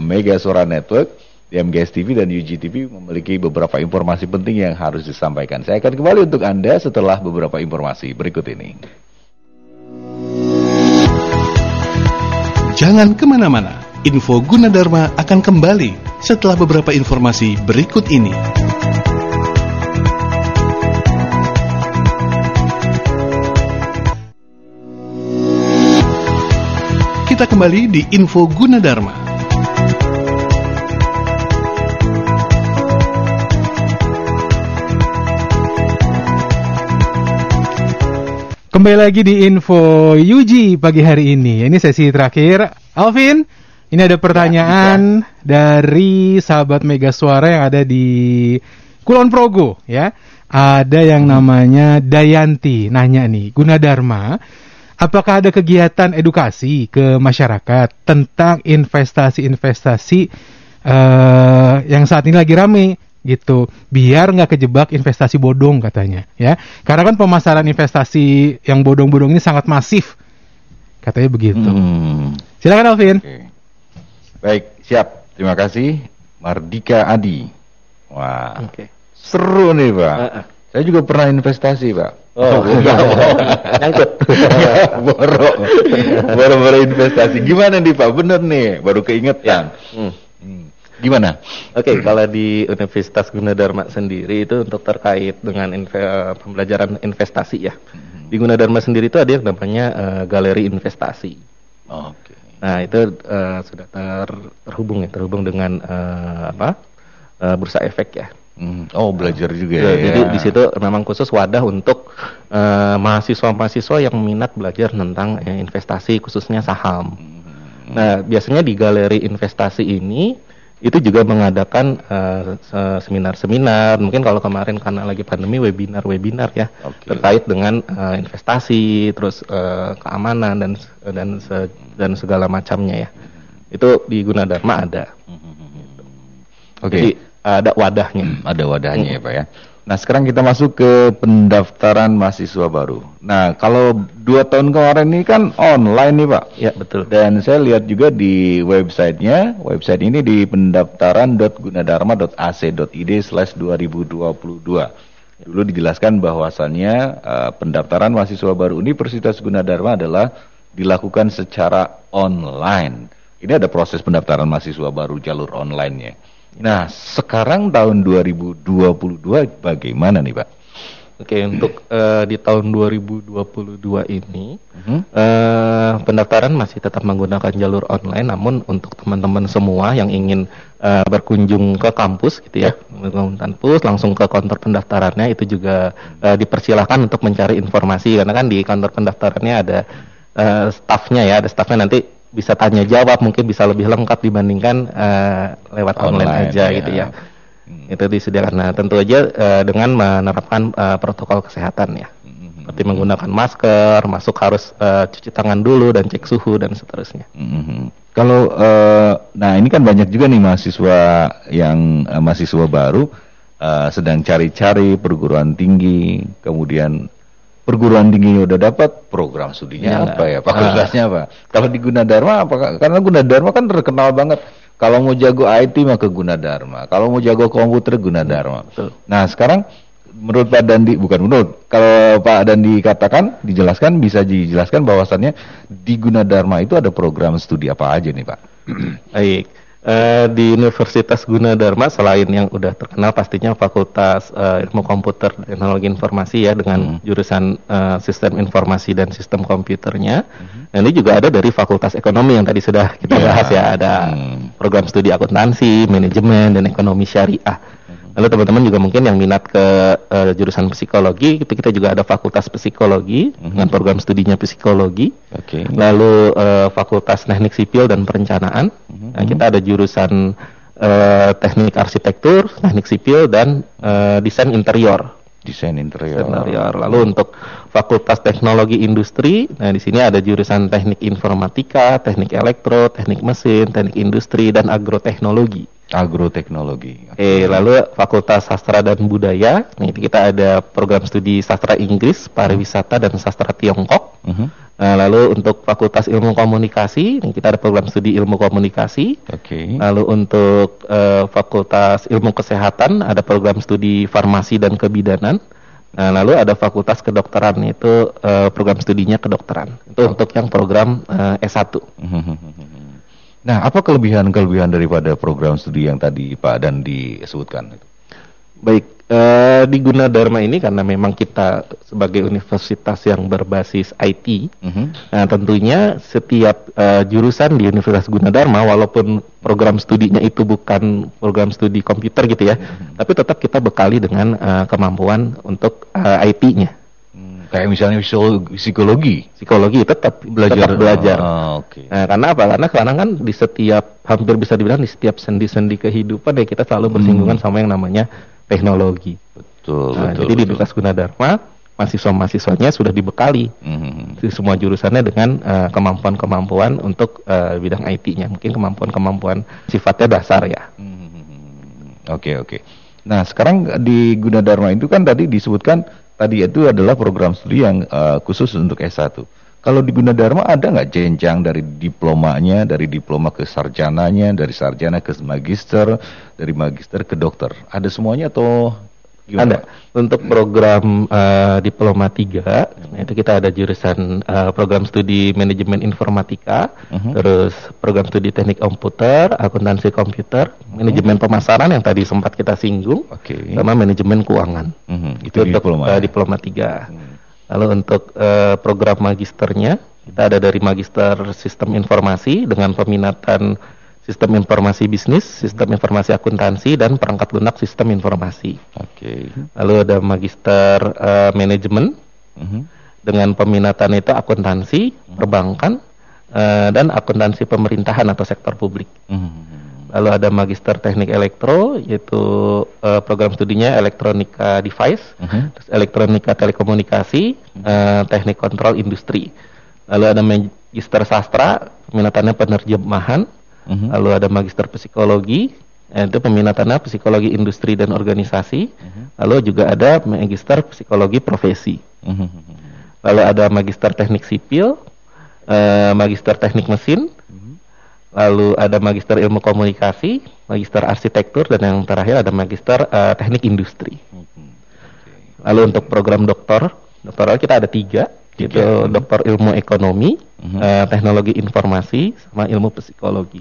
Mega Suara Network, di MGS TV dan UGTV memiliki beberapa informasi penting yang harus disampaikan. Saya akan kembali untuk Anda setelah beberapa informasi berikut ini. Jangan ke mana-mana, info Gunadarma akan kembali setelah beberapa informasi berikut ini. Kita kembali di info Gunadarma. Kembali lagi di info Yuji pagi hari ini. Ini sesi terakhir. Alvin, ini ada pertanyaan dari sahabat Mega Suara yang ada di Kulon Progo ya. Ada yang namanya Dayanti nanya nih, Gunadarma, apakah ada kegiatan edukasi ke masyarakat tentang investasi-investasi eh, yang saat ini lagi rame gitu biar nggak kejebak investasi bodong katanya ya karena kan pemasaran investasi yang bodong-bodong ini sangat masif katanya begitu Hmm. silakan Alvin Oke. Baik, siap. Terima kasih. Mardika Adi. Wah, Oke. seru nih Pak. Heeh. Saya juga pernah investasi Pak. Oh, <laughs> nyangkut. Boro, boro-boro investasi. Gimana nih Pak? Bener nih, baru keingetan. Hmm. Hmm. Gimana? Oke, kalau di Universitas Gunadarma sendiri itu untuk terkait dengan inve- pembelajaran investasi ya. Di Gunadarma sendiri itu ada yang namanya eh, galeri investasi. Oke. Nah itu eh, sudah ter- terhubung ya, terhubung dengan eh, apa eh, bursa efek ya. Hmm. Oh, belajar juga Ya, ya. Jadi di situ memang khusus wadah untuk eh, mahasiswa-mahasiswa yang minat belajar tentang eh, investasi khususnya saham. Nah biasanya di galeri investasi ini itu juga mengadakan eh, se- seminar-seminar. Mungkin kalau kemarin karena lagi pandemi webinar-webinar ya Oke. terkait dengan eh, investasi, terus eh, keamanan dan dan se- dan segala macamnya ya. Itu di Gunadarma ada. Oke. Jadi ada wadahnya. ada wadahnya ya Pak ya. Nah sekarang kita masuk ke pendaftaran mahasiswa baru. Nah kalau dua tahun kemarin ini kan online nih Pak. Ya betul. Dan saya lihat juga di websitenya, website ini di pendaftaran.gunadarma.ac.id slash 2022. Dulu dijelaskan bahwasannya eh, pendaftaran mahasiswa baru Universitas Gunadarma adalah dilakukan secara online. Ini ada proses pendaftaran mahasiswa baru jalur online-nya. Nah, sekarang tahun 2022 bagaimana nih, Pak? Oke, untuk eh, di tahun 2022 ini Mhm. eh, pendaftaran masih tetap menggunakan jalur online, namun untuk teman-teman semua yang ingin eh, berkunjung ke kampus gitu ya, berkunjung ke kampus langsung ke kantor pendaftarannya itu juga eh, dipersilahkan untuk mencari informasi karena kan di kantor pendaftarannya ada eh, stafnya ya, ada stafnya nanti bisa tanya jawab, mungkin bisa lebih lengkap dibandingkan eh, lewat online, Online, aja ya. gitu ya. Itu disediakan. Nah, tentu aja eh, dengan menerapkan eh, protokol kesehatan ya. Seperti menggunakan masker, masuk harus eh, cuci tangan dulu dan cek suhu dan seterusnya. Mhm. Kalau eh, nah ini kan banyak juga nih mahasiswa yang eh, mahasiswa baru eh, sedang cari-cari perguruan tinggi, kemudian perguruan tingginya udah dapat, program studinya Iya. apa ya, fakultasnya apa? Kalau di Gunadarma apa? Karena Gunadarma kan terkenal banget. Kalau mau jago IT mah ke Gunadarma, kalau mau jago komputer Gunadarma. Betul. Nah sekarang menurut Pak Dandi bukan menurut kalau Pak Dandi katakan dijelaskan bisa dijelaskan bahwasannya di Gunadarma itu ada program studi apa aja nih Pak? Baik. Eh, di Universitas Gunadarma selain yang udah terkenal pastinya Fakultas eh, Ilmu Komputer Teknologi Informasi ya dengan jurusan eh, Sistem Informasi dan Sistem Komputernya. Nah, ini juga ada dari Fakultas Ekonomi yang tadi sudah kita Ya. bahas ya ada Hmm. program studi akuntansi, manajemen dan ekonomi syariah. Lalu teman-teman juga mungkin yang minat ke eh, jurusan psikologi, itu kita juga ada Fakultas Psikologi dengan program studinya psikologi. Oke. Lalu eh, Fakultas Teknik Sipil dan Perencanaan. Nah, kita ada jurusan eh, Teknik Arsitektur, Teknik Sipil dan eh, Desain Interior. Desain interior. Interior. Lalu untuk Fakultas Teknologi Industri, nah di sini ada jurusan Teknik Informatika, Teknik Elektro, Teknik Mesin, Teknik Industri dan Agroteknologi. Agroteknologi. Oke, lalu Fakultas Sastra dan Budaya, nah itu kita ada program studi sastra Inggris, pariwisata dan sastra Tiongkok. Mhm. Nah, lalu untuk Fakultas Ilmu Komunikasi, nih kita ada program studi Ilmu Komunikasi. Oke. Lalu untuk eh, Fakultas Ilmu Kesehatan ada program studi Farmasi dan Kebidanan. Nah, lalu ada Fakultas Kedokteran itu eh, program studinya kedokteran. Itu untuk yang program eh, S1. Nah, apa kelebihan-kelebihan daripada program studi yang tadi Pak dan disebutkan? Baik, eh, di Gunadarma ini karena memang kita sebagai universitas yang berbasis IT, Mhm. nah tentunya setiap eh, jurusan di Universitas Gunadarma, walaupun program studinya itu bukan program studi komputer gitu ya, tapi tetap kita bekali dengan eh, kemampuan untuk eh, IT-nya. Hmm, Kayak misalnya psikolo- psikologi. Psikologi tetap Belajar. tetap belajar. Ah, Oke. Nah, karena apa? Karena sekarang kan di setiap hampir bisa dibilang di setiap sendi-sendi kehidupan ya kita selalu bersinggungan sama yang namanya teknologi. Betul, Nah, betul. jadi di betul. Universitas Gunadarma mahasiswa-mahasiswanya sudah dibekali di semua jurusannya dengan eh, kemampuan-kemampuan untuk eh, bidang IT-nya. Mungkin kemampuan-kemampuan sifatnya dasar ya. Hmm, Oke oke. Nah sekarang di Gunadarma itu kan tadi disebutkan tadi itu adalah program studi yang eh, khusus untuk S1. Kalau di Gunadarma ada nggak jenjang dari diplomanya, dari diploma ke sarjananya, dari sarjana ke magister, dari magister ke dokter? Ada semuanya atau gimana? Ada untuk program eh, diploma 3 nah itu kita ada jurusan eh, program studi manajemen informatika, Mhm. terus program studi teknik komputer, akuntansi komputer, manajemen pemasaran yang tadi sempat kita singgung, Oke. sama manajemen keuangan. Mhm, itu untuk diploma. ya? diploma 3. Lalu untuk eh, program magisternya kita ada dari magister sistem informasi dengan peminatan sistem informasi bisnis, sistem informasi akuntansi dan perangkat lunak sistem informasi. Oke. Lalu ada magister eh, manajemen Mhm. dengan peminatan itu akuntansi, perbankan eh, dan akuntansi pemerintahan atau sektor publik. Mhm. Lalu ada magister teknik elektro yaitu eh, program studinya elektronika device, Mhm. terus elektronika telekomunikasi, eh, teknik kontrol industri. Lalu ada magister sastra, peminatannya penerjemahan. Mhm. Lalu ada magister psikologi, eh, itu peminatannya psikologi industri dan organisasi. Lalu juga ada magister psikologi profesi. Mhm. Lalu ada magister teknik sipil, eh, magister teknik mesin, lalu ada magister ilmu komunikasi, magister arsitektur, dan yang terakhir ada magister eh, teknik industri. Lalu untuk program doktor, doktoral kita ada tiga, Tiga. yaitu doktor ilmu ekonomi, eh, teknologi informasi, sama ilmu psikologi.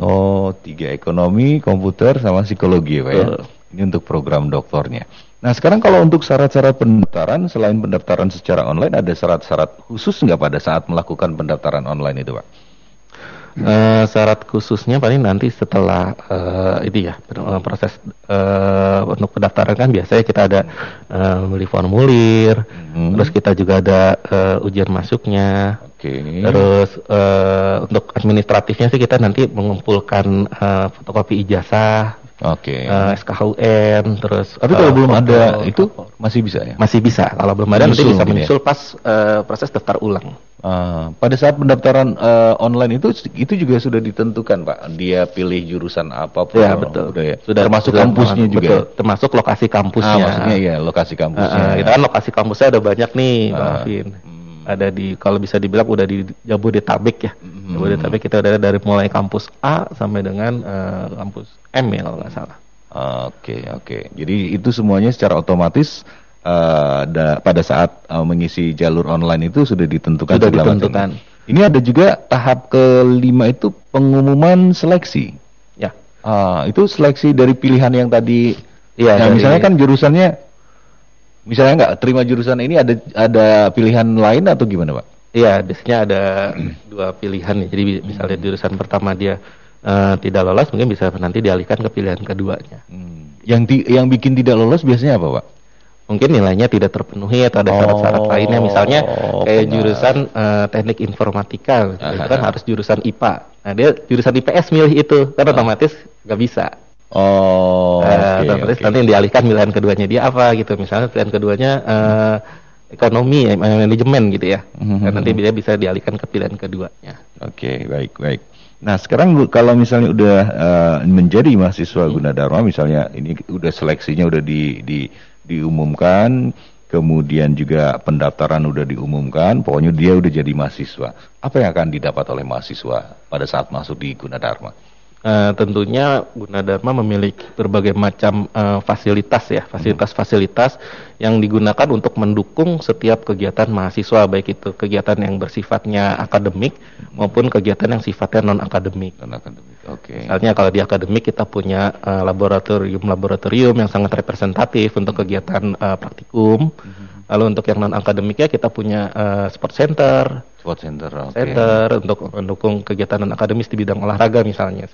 Oh, tiga ekonomi, komputer, sama psikologi ya Pak ya? Ini untuk program doktornya. Nah sekarang kalau untuk syarat-syarat pendaftaran, selain pendaftaran secara online, ada syarat-syarat khusus nggak pada saat melakukan pendaftaran online itu Pak? Eh, syarat khususnya paling nanti setelah eh, itu ya eh, proses eh, untuk pendaftaran kan biasanya kita ada eh, beli formulir, Mhm. terus kita juga ada eh, ujian masuknya, Oke. terus eh, untuk administratifnya sih kita nanti mengumpulkan eh, fotokopi ijazah, Oke. eh, SKHUN, terus. Tapi kalau eh, belum foto, ada itu masih bisa ya? masih bisa. Kalau belum ada nanti Menyusul bisa gitu ya? menyusul pas eh, proses daftar ulang. Ah, pada saat pendaftaran eh, online itu itu juga sudah ditentukan Pak. Dia pilih jurusan apa pun. Ya betul. Udah ya. Sudah termasuk sudah kampusnya betul, juga. ya? termasuk lokasi Ah, kampusnya. maksudnya ya lokasi kampusnya. eh, kita kan lokasi kampusnya ada banyak nih, Bang Ah, Alvin. Ada di kalau bisa dibilang udah di Jabodetabek ya. Hmm. Jabodetabek kita udah ada dari mulai kampus A sampai dengan eh, kampus M ya kalau nggak salah. Oke oke. Jadi itu semuanya secara otomatis eh, da- pada saat eh, mengisi jalur online itu sudah ditentukan. Sudah macam. ditentukan. Ini ada juga tahap kelima itu pengumuman seleksi. Ya. Ah, itu seleksi dari pilihan yang tadi. Iya, Nah, dari- misalnya kan jurusannya, misalnya nggak terima jurusan ini ada ada pilihan lain atau gimana pak? Iya, biasanya ada dua pilihan ya. Jadi misalnya jurusan pertama dia eh, tidak lolos, mungkin bisa nanti dialihkan ke pilihan keduanya. Hmm. Yang ti- yang bikin tidak lolos biasanya apa pak? Mungkin nilainya tidak terpenuhi atau ada syarat-syarat Oh, lainnya. Misalnya kayak benar. jurusan eh, teknik informatika, itu kan harus jurusan IPA. Nah dia jurusan IPS milih itu, kan otomatis nggak bisa. Oh, Eh, oke, otomatis oke. nanti yang dialihkan pilihan keduanya dia apa gitu. Misalnya pilihan keduanya eh, ekonomi, eh, manajemen gitu ya. Mhm. Dan nanti dia bisa dialihkan ke pilihan keduanya. Oke, baik, baik. Nah, sekarang kalau misalnya udah eh, menjadi mahasiswa Gunadarma, misalnya ini udah seleksinya udah di, di diumumkan, kemudian juga pendaftaran udah diumumkan, pokoknya dia udah jadi mahasiswa. Apa yang akan didapat oleh mahasiswa pada saat masuk di Gunadarma? Eh, tentunya Gunadarma memiliki berbagai macam eh, fasilitas ya, fasilitas-fasilitas yang digunakan untuk mendukung setiap kegiatan mahasiswa, baik itu kegiatan yang bersifatnya akademik maupun kegiatan yang sifatnya non akademik. Non akademik. Oke. Misalnya kalau di akademik kita punya eh, laboratorium-laboratorium yang sangat representatif untuk kegiatan eh, praktikum. Lalu untuk yang non akademiknya kita punya eh, sport center, Sport center. oke. center untuk mendukung kegiatan non akademis di bidang olahraga misalnya.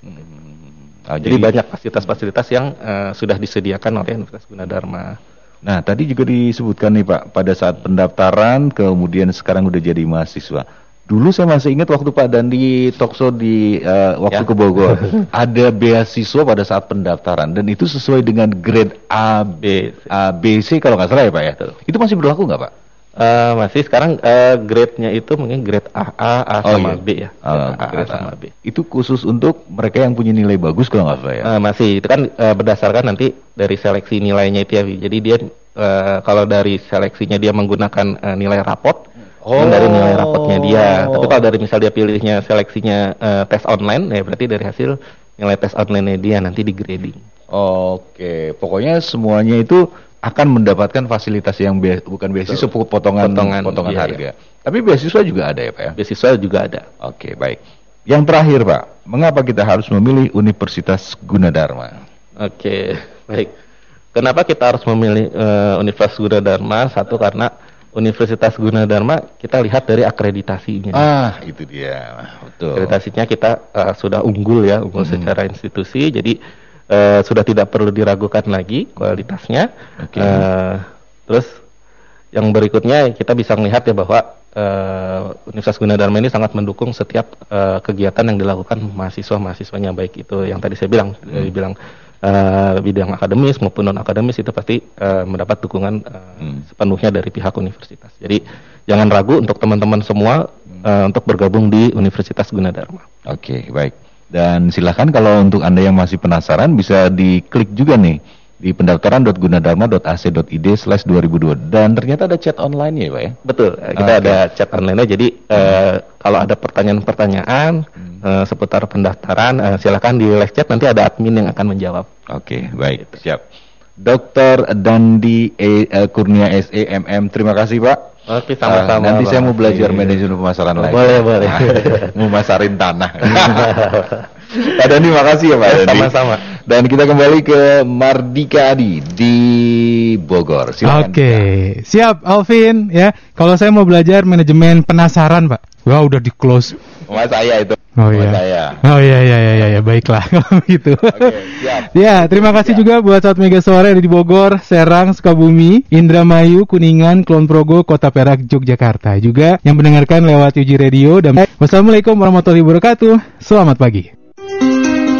Ah, Jadi banyak fasilitas-fasilitas yang eh, sudah disediakan oleh Universitas Gunadarma. Nah, tadi juga disebutkan nih Pak, pada saat pendaftaran, kemudian sekarang udah jadi mahasiswa. Dulu saya masih ingat waktu Pak Dandi talkshow di eh, waktu Ya. ke Bogor, <laughs> ada beasiswa pada saat pendaftaran dan itu sesuai dengan grade A, B, A, B, C kalau nggak salah ya Pak ya. Itu masih berlaku nggak Pak? Eh, masih sekarang eh, grade-nya itu mungkin grade A, A, A Oh, sama iya. B ya. Ah, A, A grade sama A. B. Itu khusus untuk mereka yang punya nilai bagus kalau nggak salah ya. Eh, masih itu kan eh, berdasarkan nanti dari seleksi nilainya itu ya. Jadi dia eh, kalau dari seleksinya dia menggunakan eh, nilai rapot, Oh. kan dari nilai rapotnya dia. Tapi kalau dari misal dia pilihnya seleksinya eh, tes online, ya berarti dari hasil nilai tes online dia nanti di grading. Oke, pokoknya semuanya itu akan mendapatkan fasilitas yang be- bukan beasiswa potongan Potongan, potongan iya, harga. Tapi beasiswa juga ada ya Pak ya. Beasiswa juga ada. Oke, baik. Yang terakhir, Pak, mengapa kita harus memilih Universitas Gunadarma? Oke, <laughs> baik. Kenapa kita harus memilih eh, Universitas Gunadarma? Satu karena Universitas Gunadarma kita lihat dari akreditasinya. Ah, itu dia. Betul. Akreditasinya kita eh, sudah unggul ya, unggul Hmm. secara institusi. Jadi eh, sudah tidak perlu diragukan lagi kualitasnya. Oke. Eh, terus yang berikutnya kita bisa melihat ya bahwa eh, Universitas Gunadarma ini sangat mendukung setiap eh, kegiatan yang dilakukan mahasiswa-mahasiswanya baik itu yang tadi saya bilang Hmm. dari bilang eh, bidang akademis maupun non akademis itu pasti eh, mendapat dukungan eh, Hmm. sepenuhnya dari pihak universitas. Jadi jangan ragu untuk teman-teman semua eh, untuk bergabung di Universitas Gunadarma. Oke, baik. Dan silakan kalau untuk Anda yang masih penasaran bisa diklik juga nih di pendaftaran.gunadarma.ac.id slash 2002 dan ternyata ada chat online ya Pak ya? Betul, kita Oke. ada chat online jadi eh, kalau ada pertanyaan-pertanyaan eh, seputar pendaftaran eh, silakan di live chat nanti ada admin yang akan menjawab. Oke, baik, siap. Dokter Dandi E, eh, Kurnia SE MM, terima kasih Pak. Oke, Ah, nanti saya mau belajar Iya. manajemen pemasaran lagi. Boleh, boleh. <laughs> mau masarin tanah. <laughs> Pak Dandi, makasih ya Pak Dandi. Sama-sama. Dan kita kembali ke Mardika Adi di Bogor. Silakan. Oke, siap Alvin ya. Kalau saya mau belajar manajemen penasaran, Pak. Wah, udah di close. Mas saya itu. Oh iya. saya. Oh iya iya iya iya, iya. baiklah <laughs> kalau gitu. Oke, siap. Ya, terima kasih juga buat saat Mega Sore di Bogor, Serang, Sukabumi, Indramayu, Kuningan, Kulon Progo, Kota Perak, Yogyakarta. Juga yang mendengarkan lewat Uji Radio dan Wassalamualaikum warahmatullahi wabarakatuh. Selamat pagi.